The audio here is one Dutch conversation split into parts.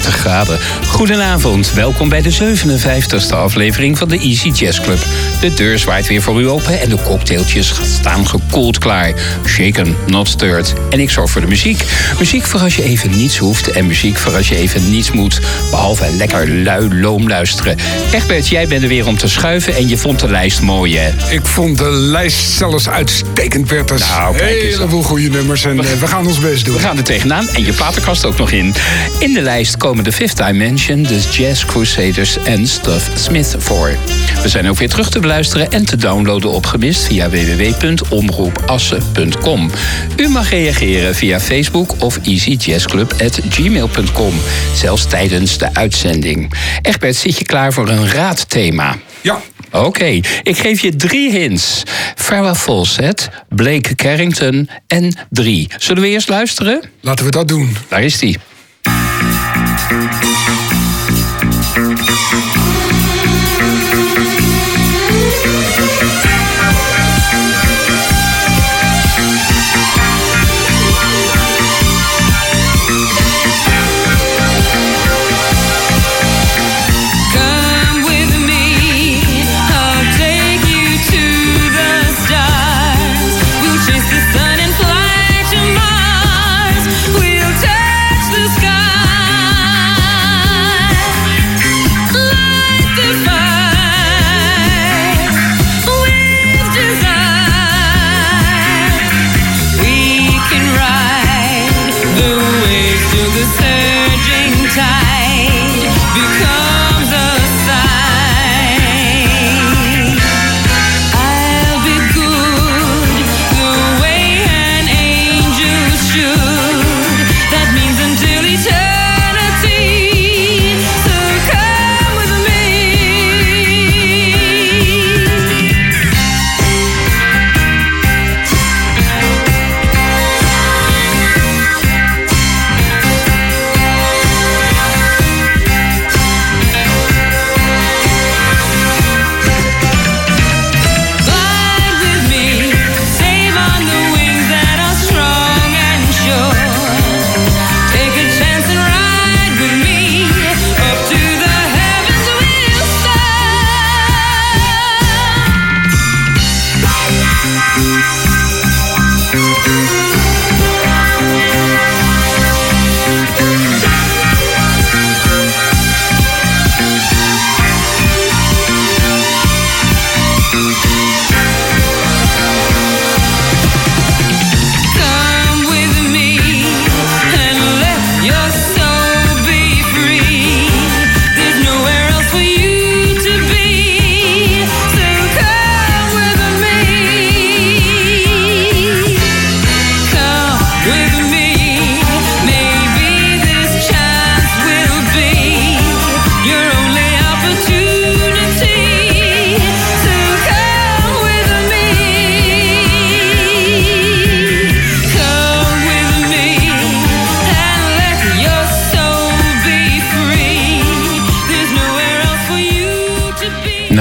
32 graden. Goedenavond, welkom bij de 57e aflevering van de Easy Jazz Club. De deur zwaait weer voor u open en de cocktailtjes staan gekoeld klaar. Shaken, not stirred. En ik zorg voor de muziek. Muziek voor als je even niets hoeft en muziek voor als je even niets moet. Behalve lekker lui loom luisteren. Egbert, jij bent er weer om te schuiven en je vond de lijst mooi, hè? Ik vond de lijst zelfs uitstekend, Bertus. Nou, kijk eens. Heleboel goede nummers en eh, we gaan ons best doen. We gaan er tegenaan en je platenkast ook nog in. In de lijst komen de Fifth Dimension, de Jazz Crusaders en Stuff Smith voor. We zijn ook weer terug te beluisteren en te downloaden op gemist via www.omroepassen.com. U mag reageren via Facebook of easyjazzclub.gmail.com. Zelfs tijdens de uitzending. Egbert, zit je klaar voor een raadthema? Ja, Oké, ik geef je drie hints. Farrah Fawcett, Blake Carrington en drie. Zullen we eerst luisteren? laten we dat doen. Daar is die.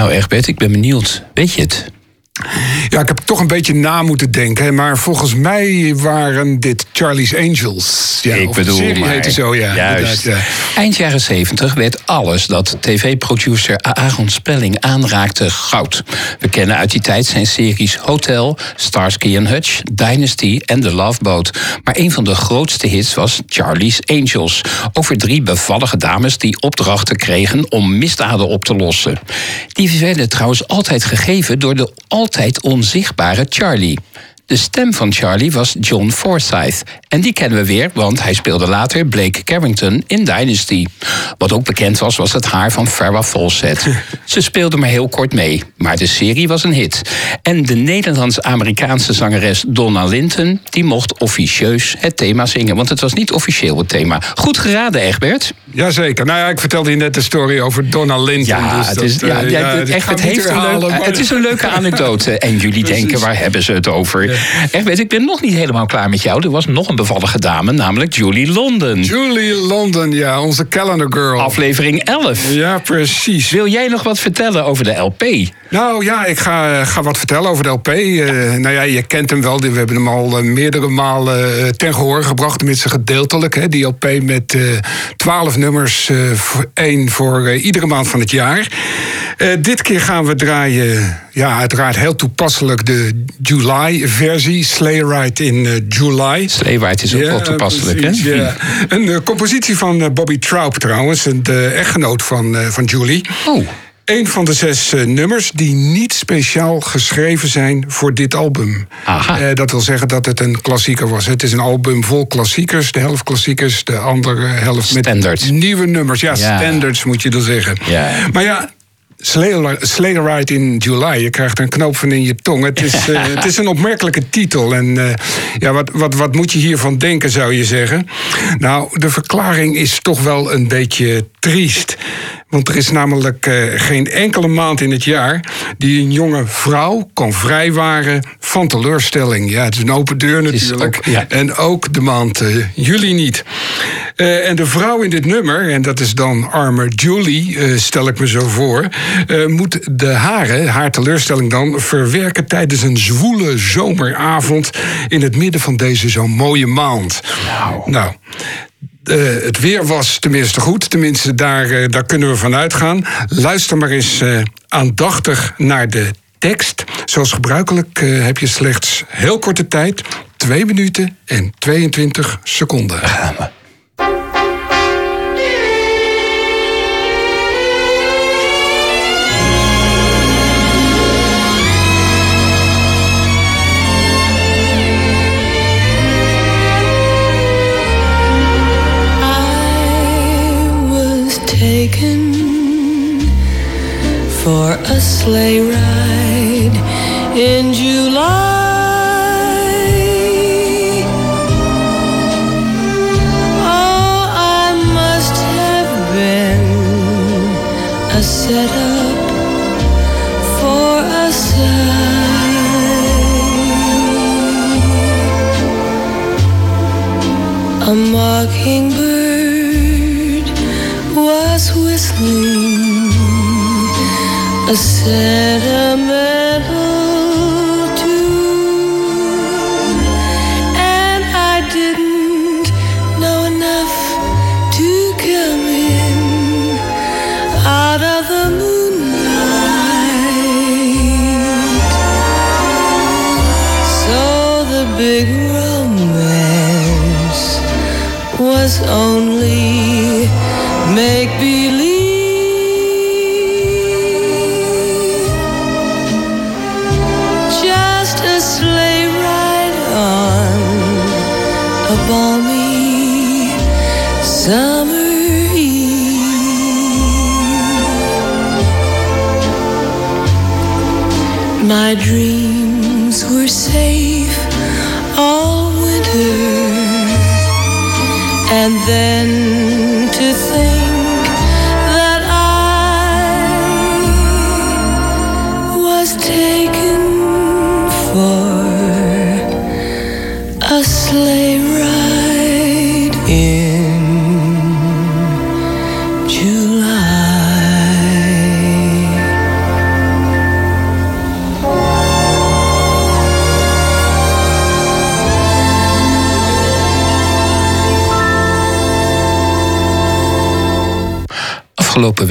Nou, Egbert, ik ben benieuwd. Weet je het? Ja, ik heb toch een beetje na moeten denken. Maar volgens mij waren dit Charlie's Angels. Ja, ik of bedoel de serie maar. heette zo, ja. Juist. ja. Eind jaren 70 werd alles dat tv-producer Aaron Spelling aanraakte goud. We kennen uit die tijd zijn series Hotel, Starsky and Hutch, Dynasty en The Love Boat. Maar een van de grootste hits was Charlie's Angels. Over drie bevallige dames die opdrachten kregen om misdaden op te lossen. Die werden trouwens altijd gegeven door de altijd onzichtbare Charlie. De stem van Charlie was John Forsyth. En die kennen we weer, want hij speelde later Blake Carrington in Dynasty. Wat ook bekend was, was het haar van Farrah Fawcett. Ze speelde maar heel kort mee, maar de serie was een hit. En de Nederlands-Amerikaanse zangeres Donna Linton... die mocht officieus het thema zingen, want het was niet officieel het thema. Goed geraden, Egbert. Jazeker. Nou ja, ik vertelde je net de story over Donna Linton. Ja, dus het dat, is, ja, eh, ja, ja, echt, het, heeft een leuk, het is een leuke anekdote. En jullie denken, waar hebben ze het over? Echt, weet, ik ben nog niet helemaal klaar met jou. Er was nog een bevallige dame, namelijk Julie London. Julie London, ja, onze calendar girl. Aflevering 11. Ja, precies. Wil jij nog wat vertellen over de LP? Nou ja, ik ga, ga wat vertellen over de LP. Eh, nou ja, je kent hem wel. We hebben hem al eh, meerdere malen eh, ten gehoor gebracht. Tenminste gedeeltelijk. Hè. Die LP met eh, twaalf nummers. eh, voor- één voor eh, iedere maand van het jaar. Eh, dit keer gaan we draaien... Ja, uiteraard heel toepasselijk de July-versie. Sleigh Ride in eh, July. Sleewaard is ook wel toepasselijk, precies, hè? ja. Een eh, compositie van eh, Bobby Traub trouwens. De echtgenoot van, van Julie. Oh, Een van de zes nummers die niet speciaal geschreven zijn voor dit album. Aha. Eh, dat wil zeggen dat het een klassieker was. Het is een album vol klassiekers. De helft klassiekers, de andere helft Standards. met nieuwe nummers. Ja, Ja. standards moet je dan zeggen. Ja. Maar ja. Sleigh Sleigh Ride in July. Je krijgt een knoop van in je tong. Het is, eh, het is een opmerkelijke titel. En eh, ja, wat, wat, wat moet je hiervan denken, zou je zeggen? Nou, de verklaring is toch wel een beetje triest. Want er is namelijk eh, geen enkele maand in het jaar die een jonge vrouw kan vrijwaren van teleurstelling. Ja, het is een open deur natuurlijk. ook- ja. En ook de maand eh, juli niet. Eh, en de vrouw in dit nummer, en dat is dan arme Julie, stel ik me zo voor, moet de haren, haar teleurstelling dan, verwerken tijdens een zwoele zomeravond in het midden van deze zo mooie maand. Nou. Eh, het weer was tenminste goed. Tenminste, daar, eh, daar kunnen we van uitgaan. Luister maar eens eh, aandachtig naar de tekst. Zoals gebruikelijk heb je slechts heel korte tijd. 2 minuten en 22 seconden. I taken for a sleigh ride in July. Oh, I must have been a setup for a sigh. A mockingbird a sad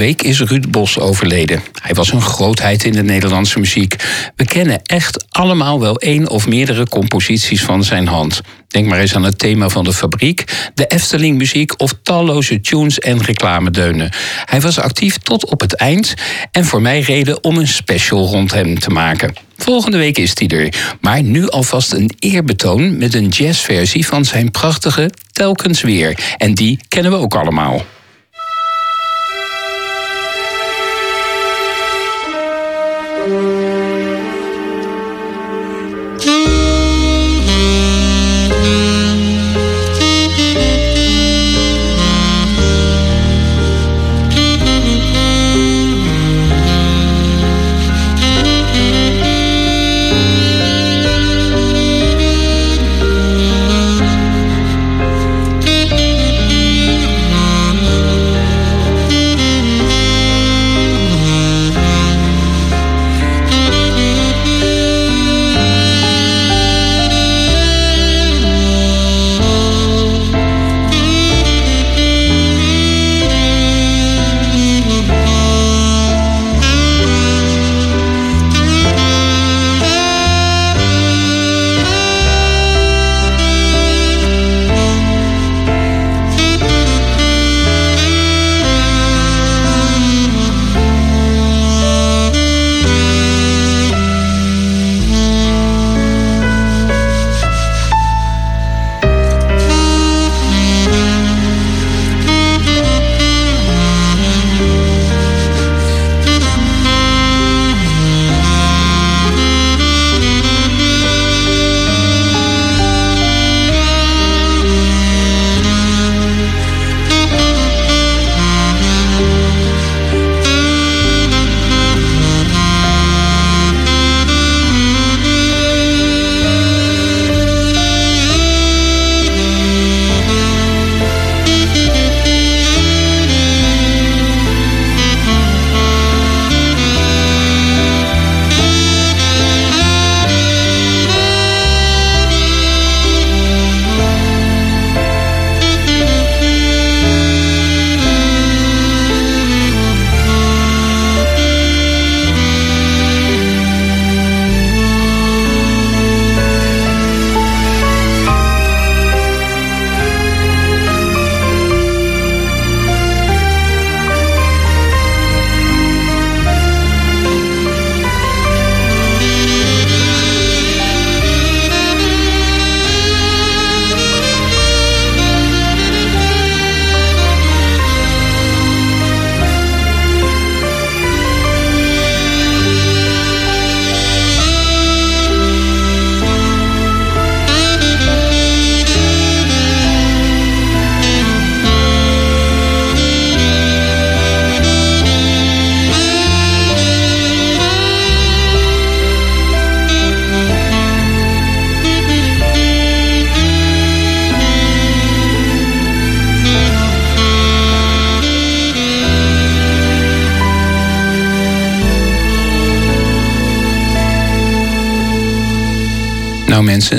week is Ruud Bos overleden. Hij was een grootheid in de Nederlandse muziek. We kennen echt allemaal wel één of meerdere composities van zijn hand. Denk maar eens aan het thema van de fabriek, de Efteling muziek of talloze tunes en reclamedeunen. Hij was actief tot op het eind en voor mij reden om een special rond hem te maken. Volgende week is hij er, maar nu alvast een eerbetoon met een jazzversie van zijn prachtige Telkens Weer. En die kennen we ook allemaal.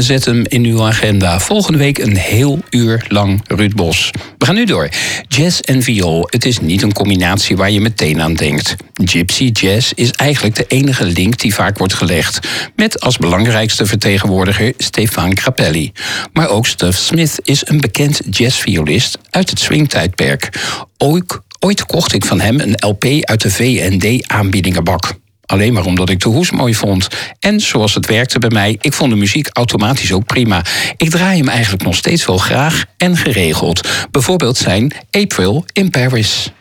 Zet hem in uw agenda. Volgende week een heel uur lang Ruud Bos. We gaan nu door. Jazz en viool. Het is niet een combinatie waar je meteen aan denkt. Gypsy jazz is eigenlijk de enige link die vaak wordt gelegd. Met als belangrijkste vertegenwoordiger Stefan Grappelli. Maar ook Stuff Smith is een bekend jazzviolist uit het swingtijdperk. Ooit, ooit kocht ik van hem een LP uit de V&D-aanbiedingenbak. Alleen maar omdat ik de hoes mooi vond. En zoals het werkte bij mij, ik vond de muziek automatisch ook prima. Ik draai hem eigenlijk nog steeds wel graag en geregeld. Bijvoorbeeld zijn April in Paris.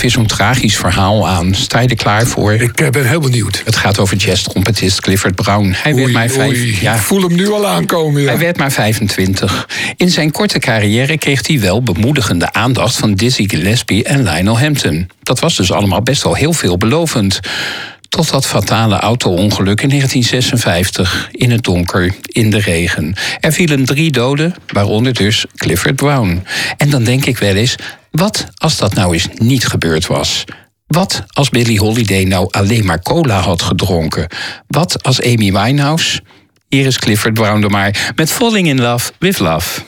Weer zo'n tragisch verhaal aan. Sta je er klaar voor? Ik eh, ben heel benieuwd. Het gaat over jazztrompetist Clifford Brown. Hij werd maar vijf... oei, Ja, Ik voel hem nu al aankomen. Ja. hij werd maar 25. In zijn korte carrière kreeg hij wel bemoedigende aandacht van Dizzy Gillespie en Lionel Hampton. Dat was dus allemaal best wel heel veelbelovend. Tot dat fatale auto-ongeluk in 1956. In het donker, in de regen. Er vielen drie doden, waaronder dus Clifford Brown. En dan denk ik wel eens, wat als dat nou eens niet gebeurd was? Wat als Billie Holiday nou alleen maar cola had gedronken? Wat als Amy Winehouse? Hier is Clifford Brown er maar met Falling in Love with Love.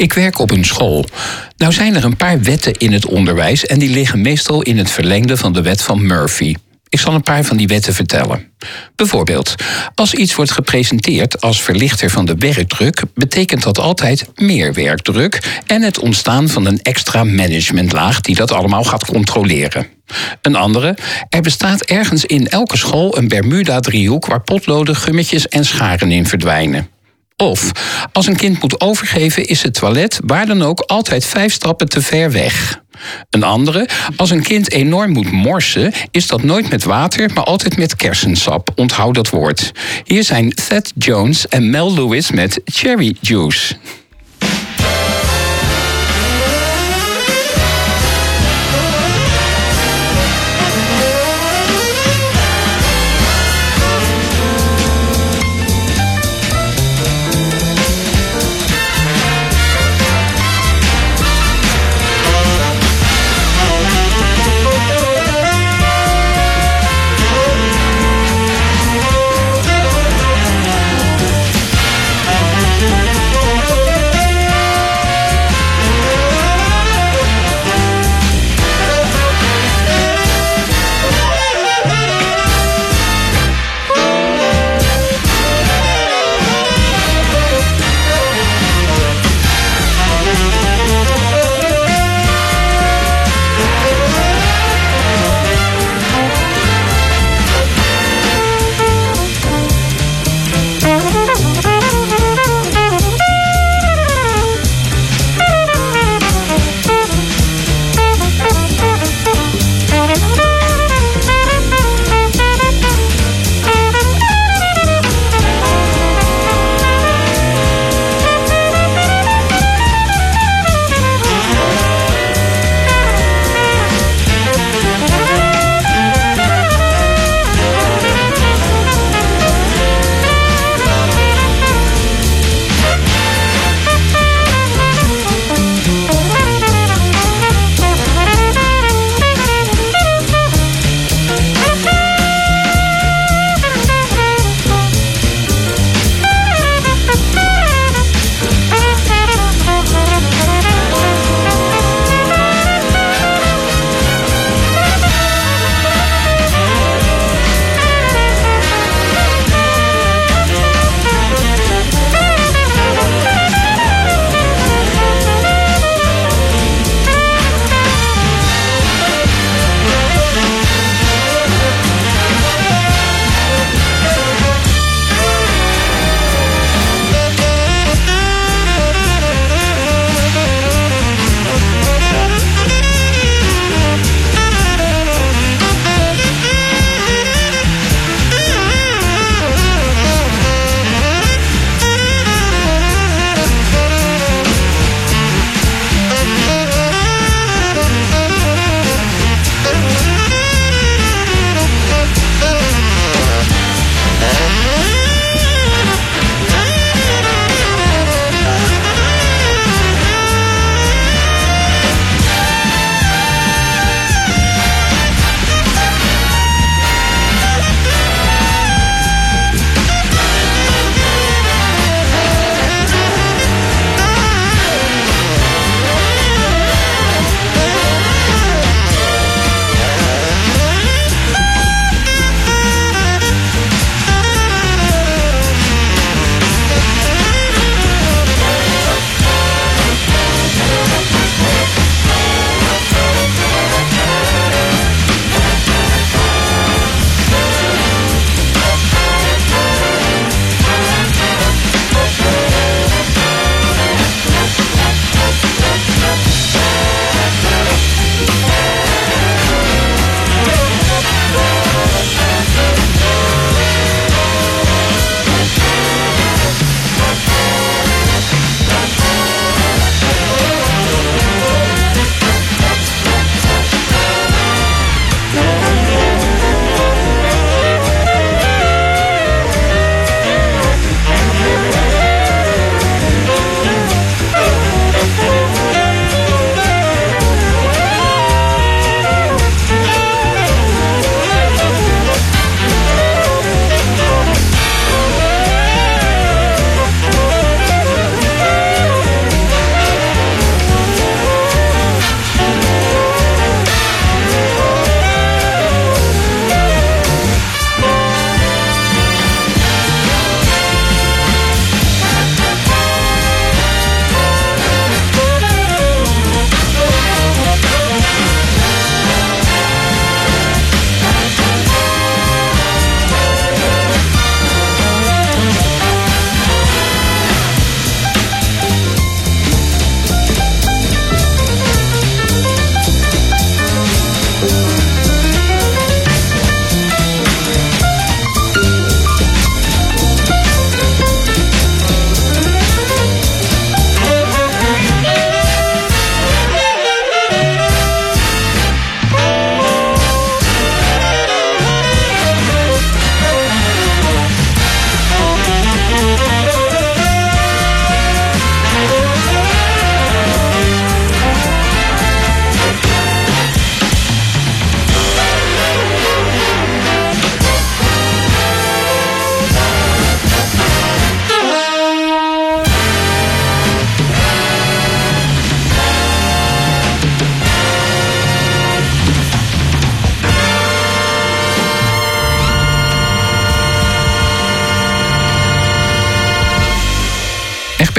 Ik werk op een school. Nou zijn er een paar wetten in het onderwijs en die liggen meestal in het verlengde van de wet van Murphy. Ik zal een paar van die wetten vertellen. Bijvoorbeeld, als iets wordt gepresenteerd als verlichter van de werkdruk, betekent dat altijd meer werkdruk en het ontstaan van een extra managementlaag die dat allemaal gaat controleren. Een andere, er bestaat ergens in elke school een Bermuda-driehoek waar potloden, gummetjes en scharen in verdwijnen. Of als een kind moet overgeven, is het toilet waar dan ook altijd vijf stappen te ver weg. Een andere, als een kind enorm moet morsen, is dat nooit met water, maar altijd met kersensap. Onthoud dat woord. Hier zijn Thad Jones en Mel Lewis met Cherry Juice.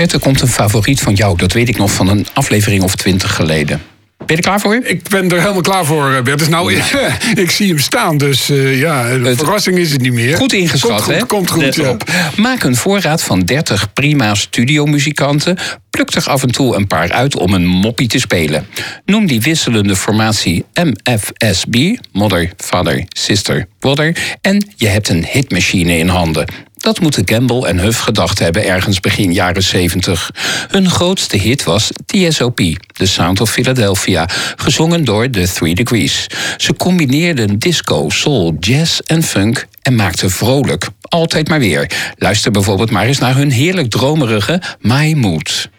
Bert, er komt een favoriet van jou. Dat weet ik nog van een aflevering of twintig geleden. Ben je er klaar voor? Ik ben er helemaal klaar voor, eh, Bert. Dus nou, ik zie hem staan, dus eh, ja, Het- verrassing is het niet meer. Goed ingeschat, komt goed, hè? Komt goed, Let ja. op. Maak een voorraad van 30 prima studiomuzikanten. Pluk er af en toe een paar uit om een moppie te spelen. Noem die wisselende formatie MFSB, Mother, Father, Sister, Brother. En je hebt een hitmachine in handen. Dat moeten Gamble en Huff gedacht hebben ergens begin jaren 70. Hun grootste hit was TSOP, The Sound of Philadelphia, gezongen door The Three Degrees. Ze combineerden disco, soul, jazz en funk en maakten vrolijk. Altijd maar weer. Luister bijvoorbeeld maar eens naar hun heerlijk dromerige My Mood.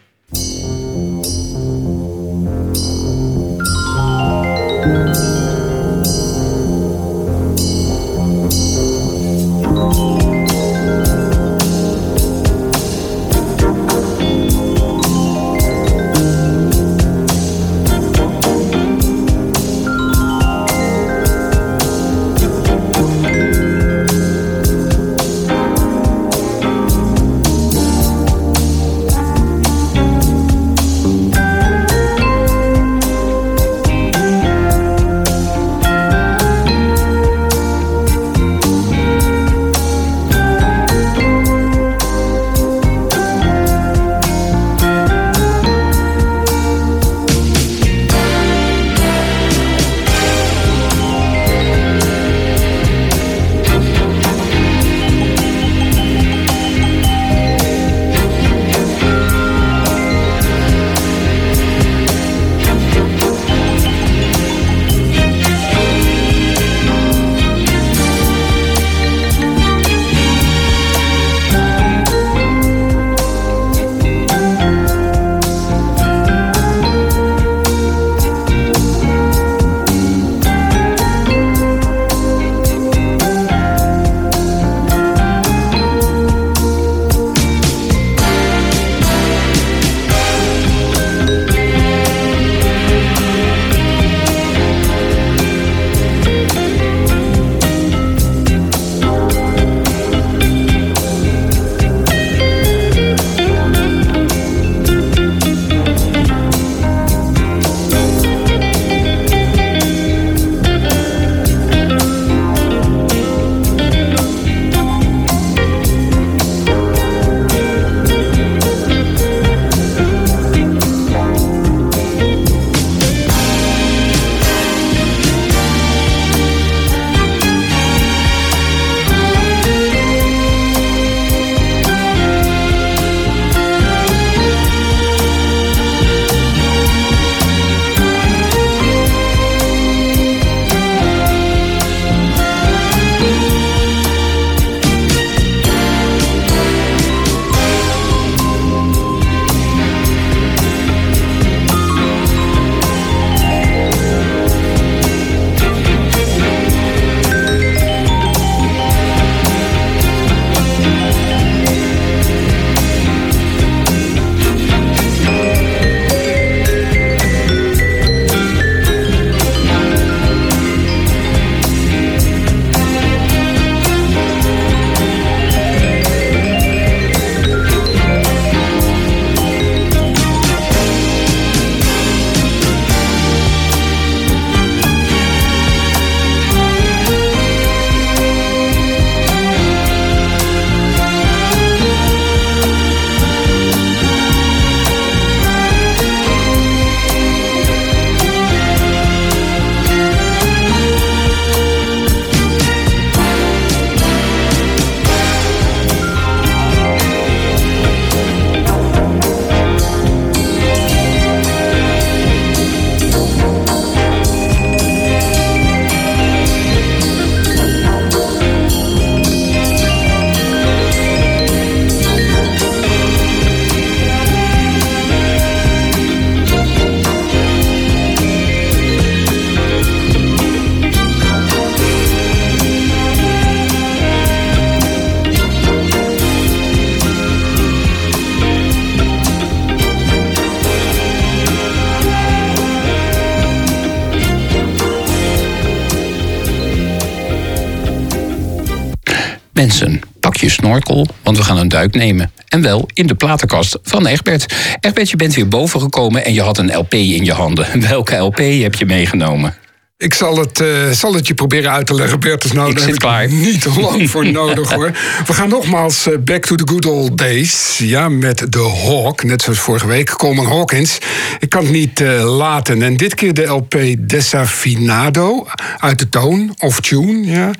Want we gaan een duik nemen. En wel in de platenkast van Egbert. Egbert, je bent weer boven gekomen en je had een LP in je handen. Welke LP heb je meegenomen? Ik zal het, eh, zal het je proberen uit te leggen, Bertus. Nou, Ik daar heb klaar. ik niet te lang voor nodig, hoor. We gaan nogmaals eh, back to the good old days. Ja, met de Hawk, net zoals vorige week. Coleman Hawkins. Ik kan het niet eh, laten. En dit keer de LP Desafinado. Uit de toon, of tune, ja.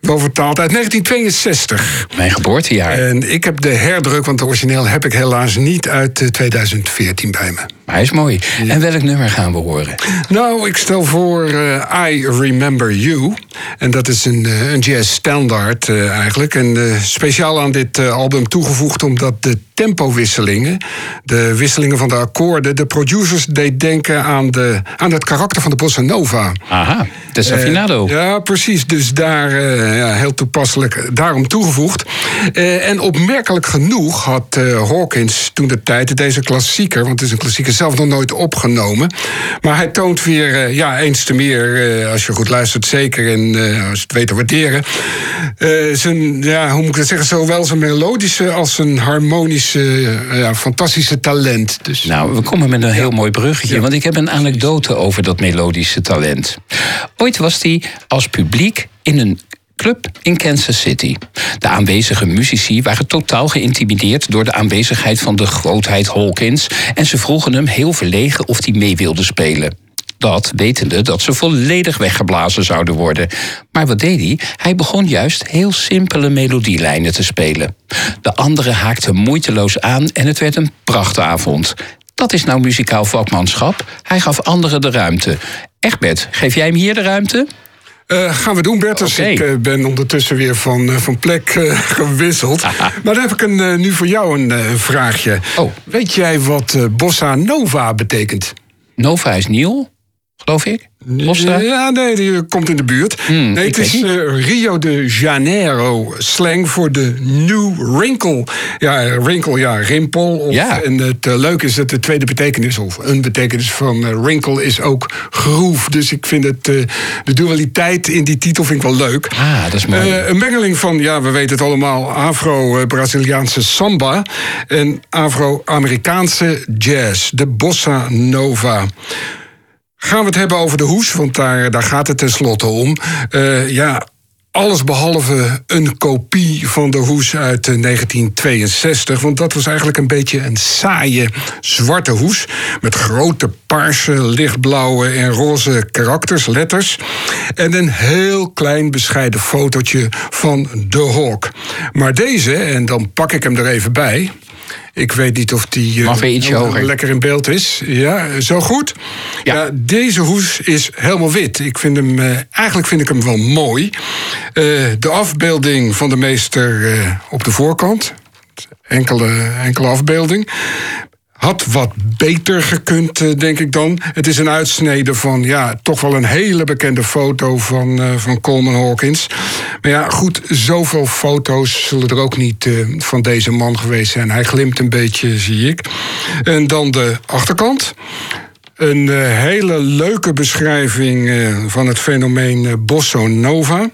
Wel vertaald uit 1962. Mijn geboortejaar. En ik heb de herdruk, want de origineel heb ik helaas niet uit eh, 2014 bij me. Hij is mooi. En welk nummer gaan we horen? Nou, ik stel voor eh, I Remember You. En dat is een, eh, een jazz standaard eh, eigenlijk. En speciaal aan dit album toegevoegd omdat de tempowisselingen, de wisselingen van de akkoorden, de producers deed denken aan, de, aan het karakter van de bossa nova. Aha, Desafinado. Eh, ja, precies. Dus daar eh, ja, heel toepasselijk daarom toegevoegd. Eh, en opmerkelijk genoeg had eh, Hawkins toen de tijd deze klassieker, want het is een klassieker, zelf nog nooit opgenomen. Maar hij toont weer, eh, ja, eens te meer, eh, als je goed luistert, zeker en eh, als je het weet te waarderen. eh, zijn, ja, hoe moet ik dat zeggen, zowel zijn melodische als zijn harmonische, eh, ja, fantastische talent. Dus, Nou, we komen met een heel mooi bruggetje, want ik heb een anekdote over dat melodische talent. Ooit was hij als publiek in een club in Kansas City. De aanwezige muzici waren totaal geïntimideerd door de aanwezigheid van de grootheid Hawkins en ze vroegen hem heel verlegen of hij mee wilde spelen. Dat wetende dat ze volledig weggeblazen zouden worden. Maar wat deed hij? Hij begon juist heel simpele melodielijnen te spelen. De anderen haakten moeiteloos aan en het werd een prachtavond. Dat is nou muzikaal vakmanschap. Hij gaf anderen de ruimte. Egbert, geef jij hem hier de ruimte? Eh, gaan we doen, Bertus. Oké. Ik eh, ben ondertussen weer van, eh, van plek gewisseld. Maar dan heb ik een, nu voor jou een vraagje. Oh. Weet jij wat bossa nova betekent? Nova is nieuw, geloof ik. Ja, nee, die komt in de buurt. Hmm, nee, het is eh, Rio de Janeiro slang voor de new wrinkle. Ja, wrinkle, ja, rimpel. Of, Ja. En het eh, leuke is dat de tweede betekenis, of een betekenis van eh, wrinkle, is ook groef. Dus ik vind het, eh, de dualiteit in die titel vind ik wel leuk. Ah, dat is mooi. Eh, een mengeling van, ja, we weten het allemaal, Afro-Braziliaanse samba en Afro-Amerikaanse jazz, de bossa nova. Gaan we het hebben over de hoes, want daar, daar gaat het tenslotte om. Eh, ja, alles behalve een kopie van de hoes uit eh, 1962. Want dat was eigenlijk een beetje een saaie zwarte hoes. Met grote paarse, lichtblauwe en roze karakters, letters. En een heel klein bescheiden fotootje van de Hawk. Maar deze, en dan pak ik hem er even bij. Ik weet niet of die eh, lekker in beeld is. Ja, zo goed. Ja. Ja. deze hoes is helemaal wit. Ik vind hem, eh, eigenlijk vind ik hem wel mooi. Eh, de afbeelding van de meester op de voorkant. Enkele, enkele afbeelding. Had wat beter gekund, eh, denk ik dan. Het is een uitsnede van ja, toch wel een hele bekende foto van, eh, van Coleman Hawkins. Maar ja, goed, zoveel foto's zullen er ook niet eh, van deze man geweest zijn. Hij glimt een beetje, zie ik. En dan de achterkant. Een hele leuke beschrijving van het fenomeen Bosso Nova.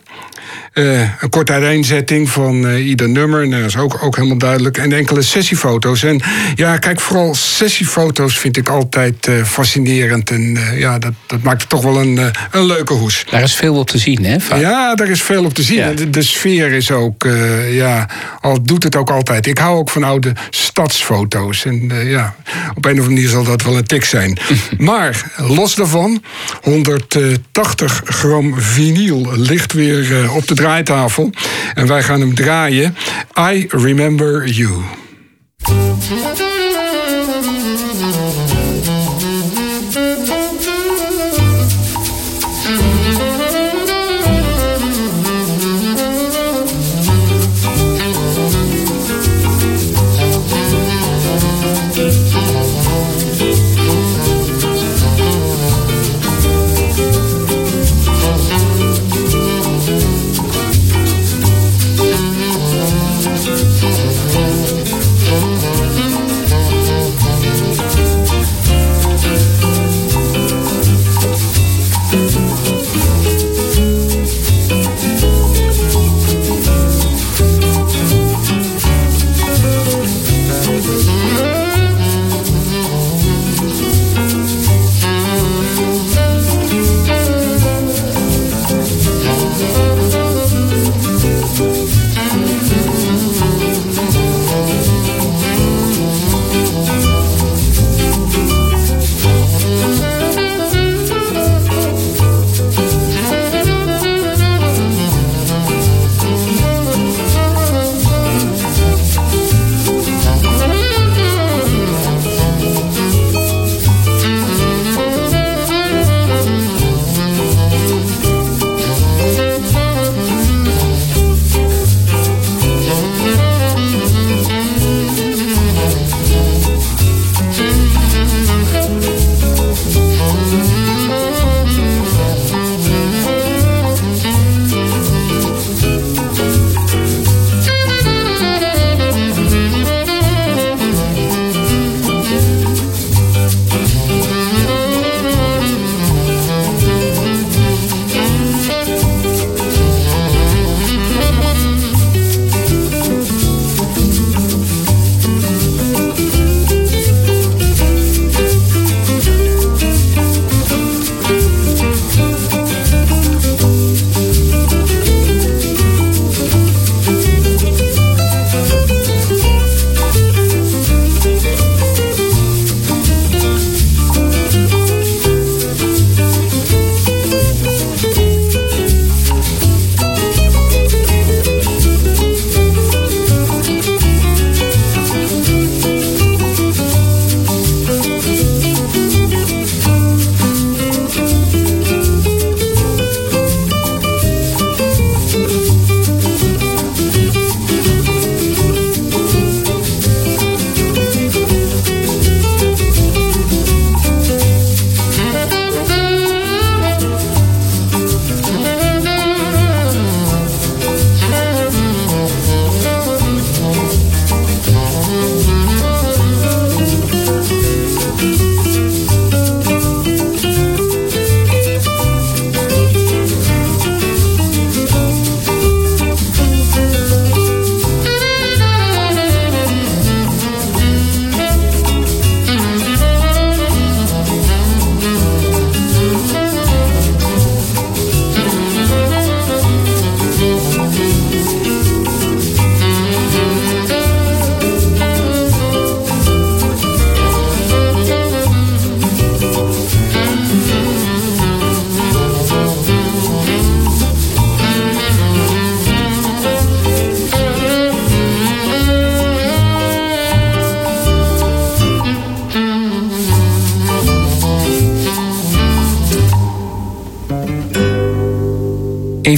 Eh, een korte uiteenzetting van eh, ieder nummer. Nou, dat is ook, ook helemaal duidelijk. En enkele sessiefoto's. En ja, kijk, vooral sessiefoto's vind ik altijd eh, fascinerend. En ja, dat, dat maakt het toch wel een, een leuke hoes. Daar is veel op te zien, hè? vaak? Ja, daar is veel op te zien. Ja. De, de sfeer is ook, ja, al doet het ook altijd. Ik hou ook van oude stadsfoto's. En ja, op een of andere manier zal dat wel een tik zijn. maar los daarvan, 180 gram vinyl ligt weer op de draaitafel. En wij gaan hem draaien. I Remember You.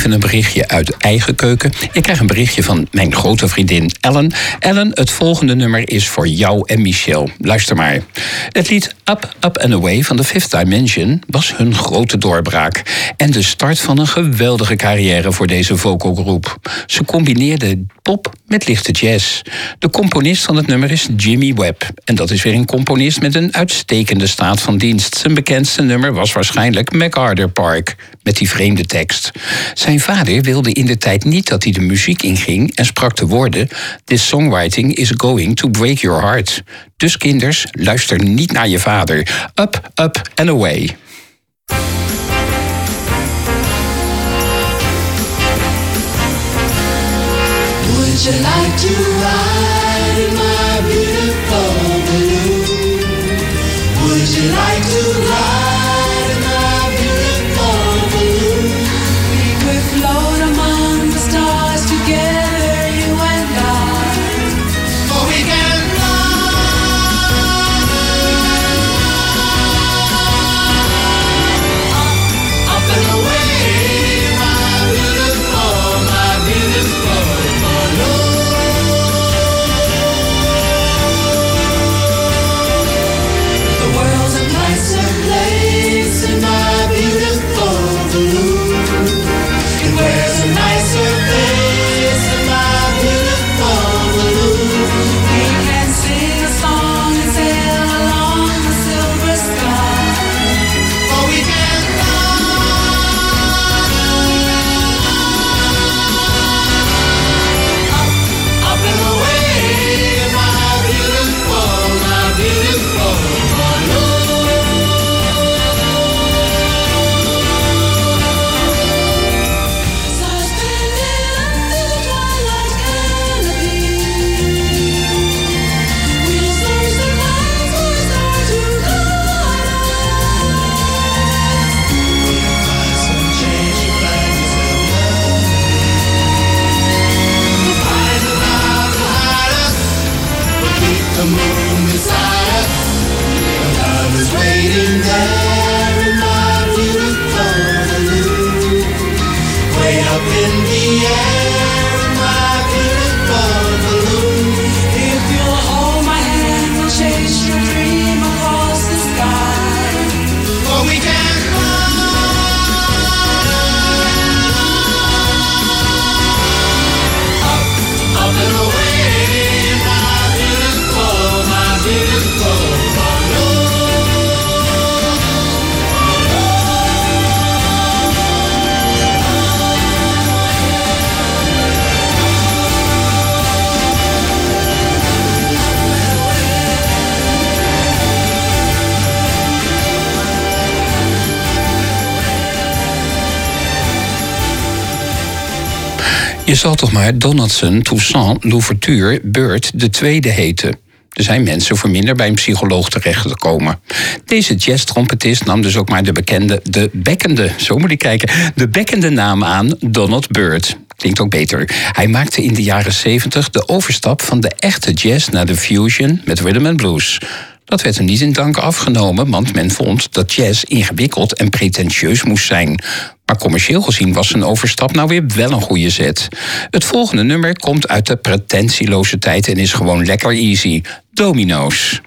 Even een berichtje uit eigen keuken. Ik krijg een berichtje van mijn grote vriendin Ellen. Ellen, het volgende nummer is voor jou en Michel. Luister maar. Het lied Up, Up and Away van The Fifth Dimension was hun grote doorbraak. En de start van een geweldige carrière voor deze vocalgroep. Ze combineerden pop met lichte jazz. De componist van het nummer is Jimmy Webb. En dat is weer een componist met een uitstekende staat van dienst. Zijn bekendste nummer was waarschijnlijk MacArthur Park, met die vreemde tekst. Zijn vader wilde in de tijd niet dat hij de muziek inging en sprak de woorden: This songwriting is going to break your heart. Dus kinders, luister niet naar je vader. Up, up and away. Would you like to ride in my beautiful balloon? Would you like Zal toch maar Donaldson, Toussaint, Louverture, Beurt de tweede heten. Er zijn mensen voor minder bij een psycholoog terecht te komen. Deze jazz-trompetist nam dus ook maar de bekende, de bekkende, zo moet ik kijken, de bekkende naam aan, Donald Byrd. Klinkt ook beter. Hij maakte in de jaren 70 de overstap van de echte jazz naar de fusion met rhythm and blues. Dat werd hem niet in dank afgenomen, want men vond dat jazz ingewikkeld en pretentieus moest zijn. Maar commercieel gezien was zijn overstap nou weer wel een goede zet. Het volgende nummer komt uit de pretentieloze tijd en is gewoon lekker easy. Domino's.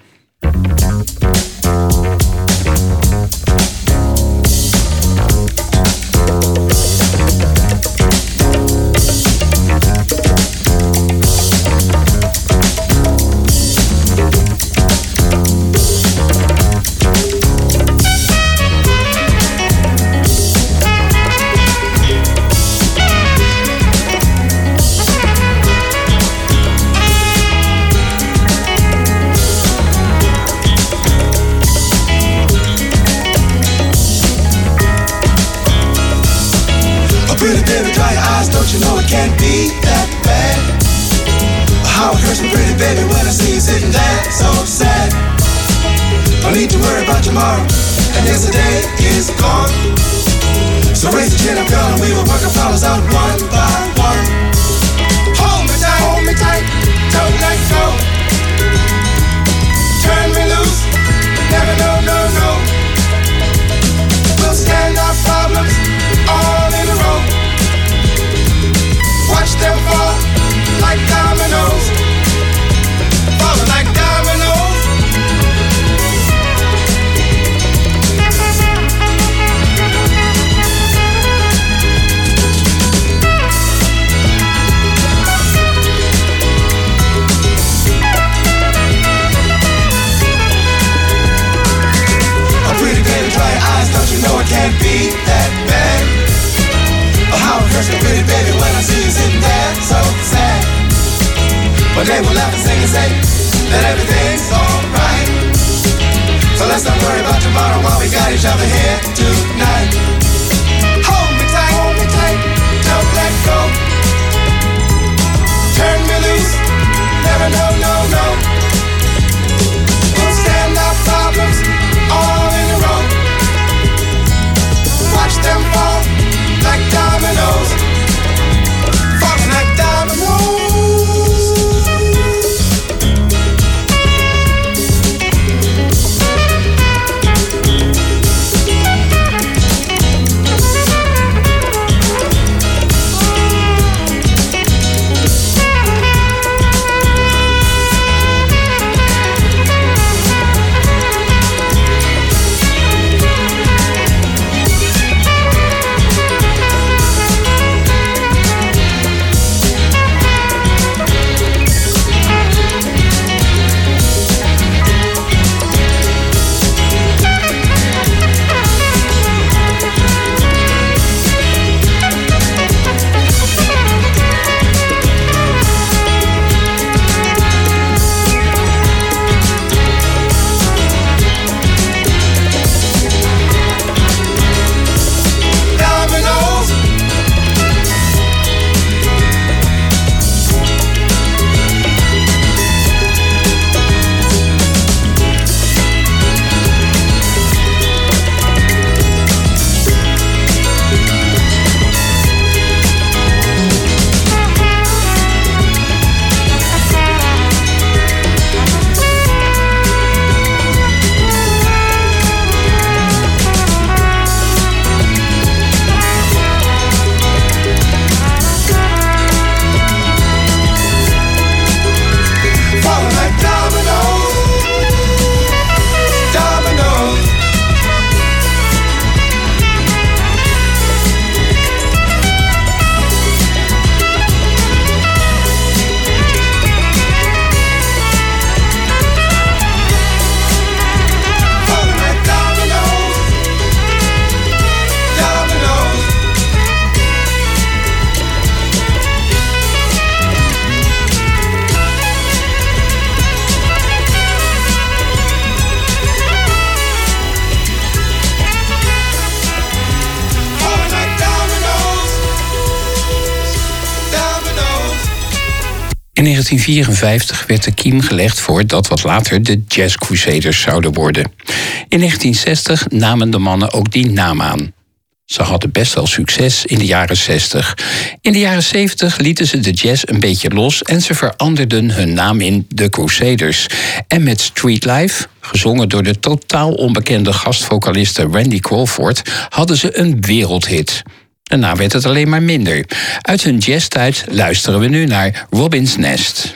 1954 werd de kiem gelegd voor dat wat later de Jazz Crusaders zouden worden. In 1960 namen de mannen ook die naam aan. Ze hadden best wel succes in de jaren 60. In de jaren 70 lieten ze de jazz een beetje los en ze veranderden hun naam in The Crusaders. En met Street Life, gezongen door de totaal onbekende gastvocaliste Randy Crawford, hadden ze een wereldhit. Daarna werd het alleen maar minder. Uit hun jazztijd luisteren we nu naar Robin's Nest.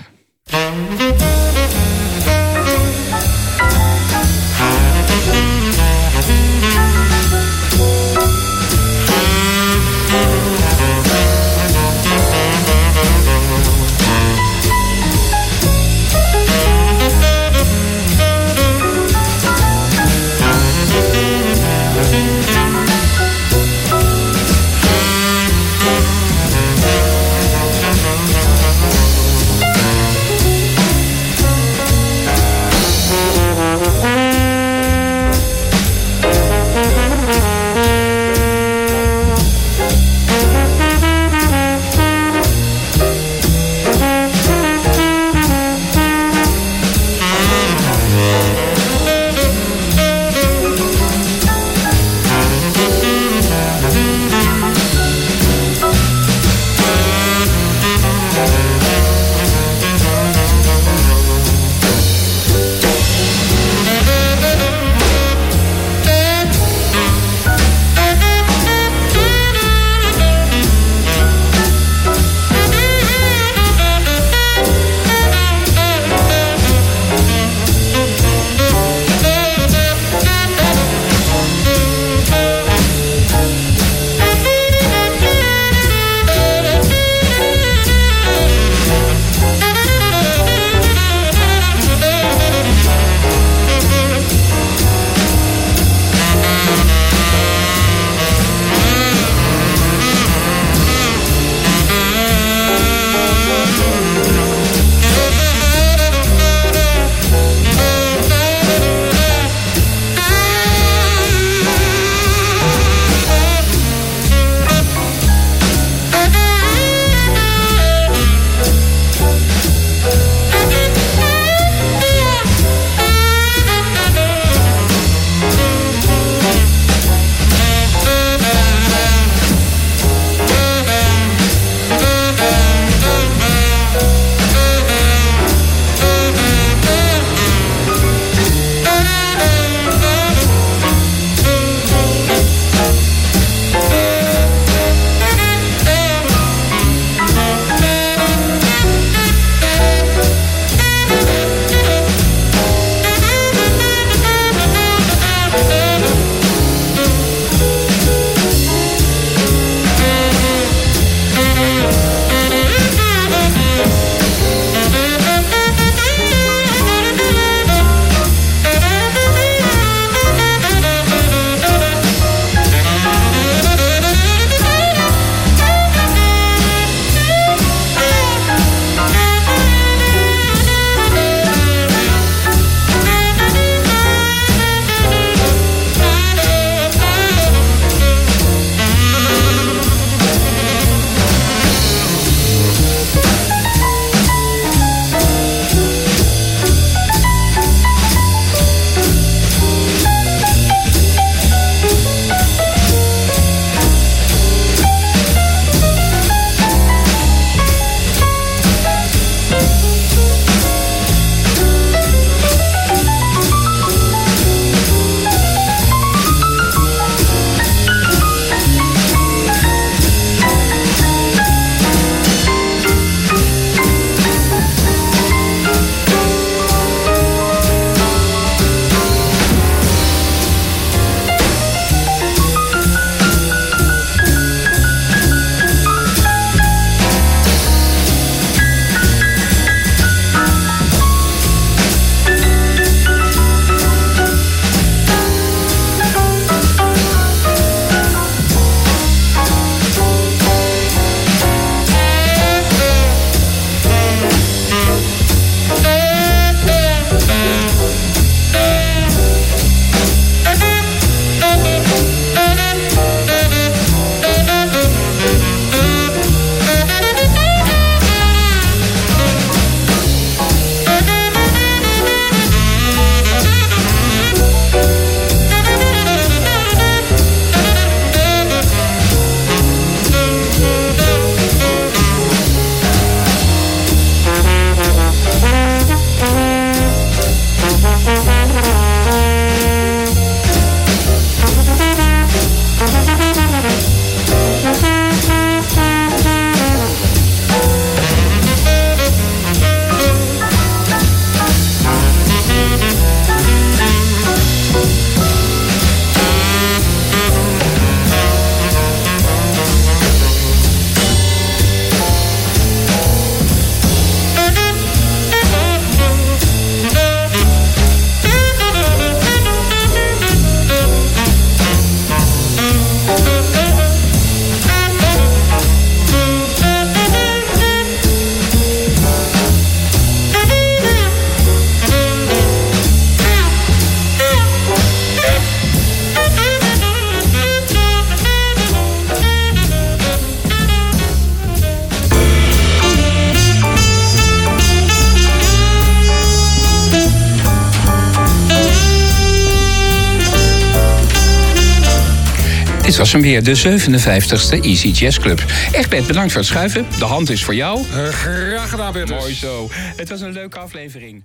Hem weer, de 57ste Easy Jazz Club. Egbert, bedankt voor het schuiven. De hand is voor jou. Eh, graag gedaan, Bertus. Mooi zo. Het was een leuke aflevering.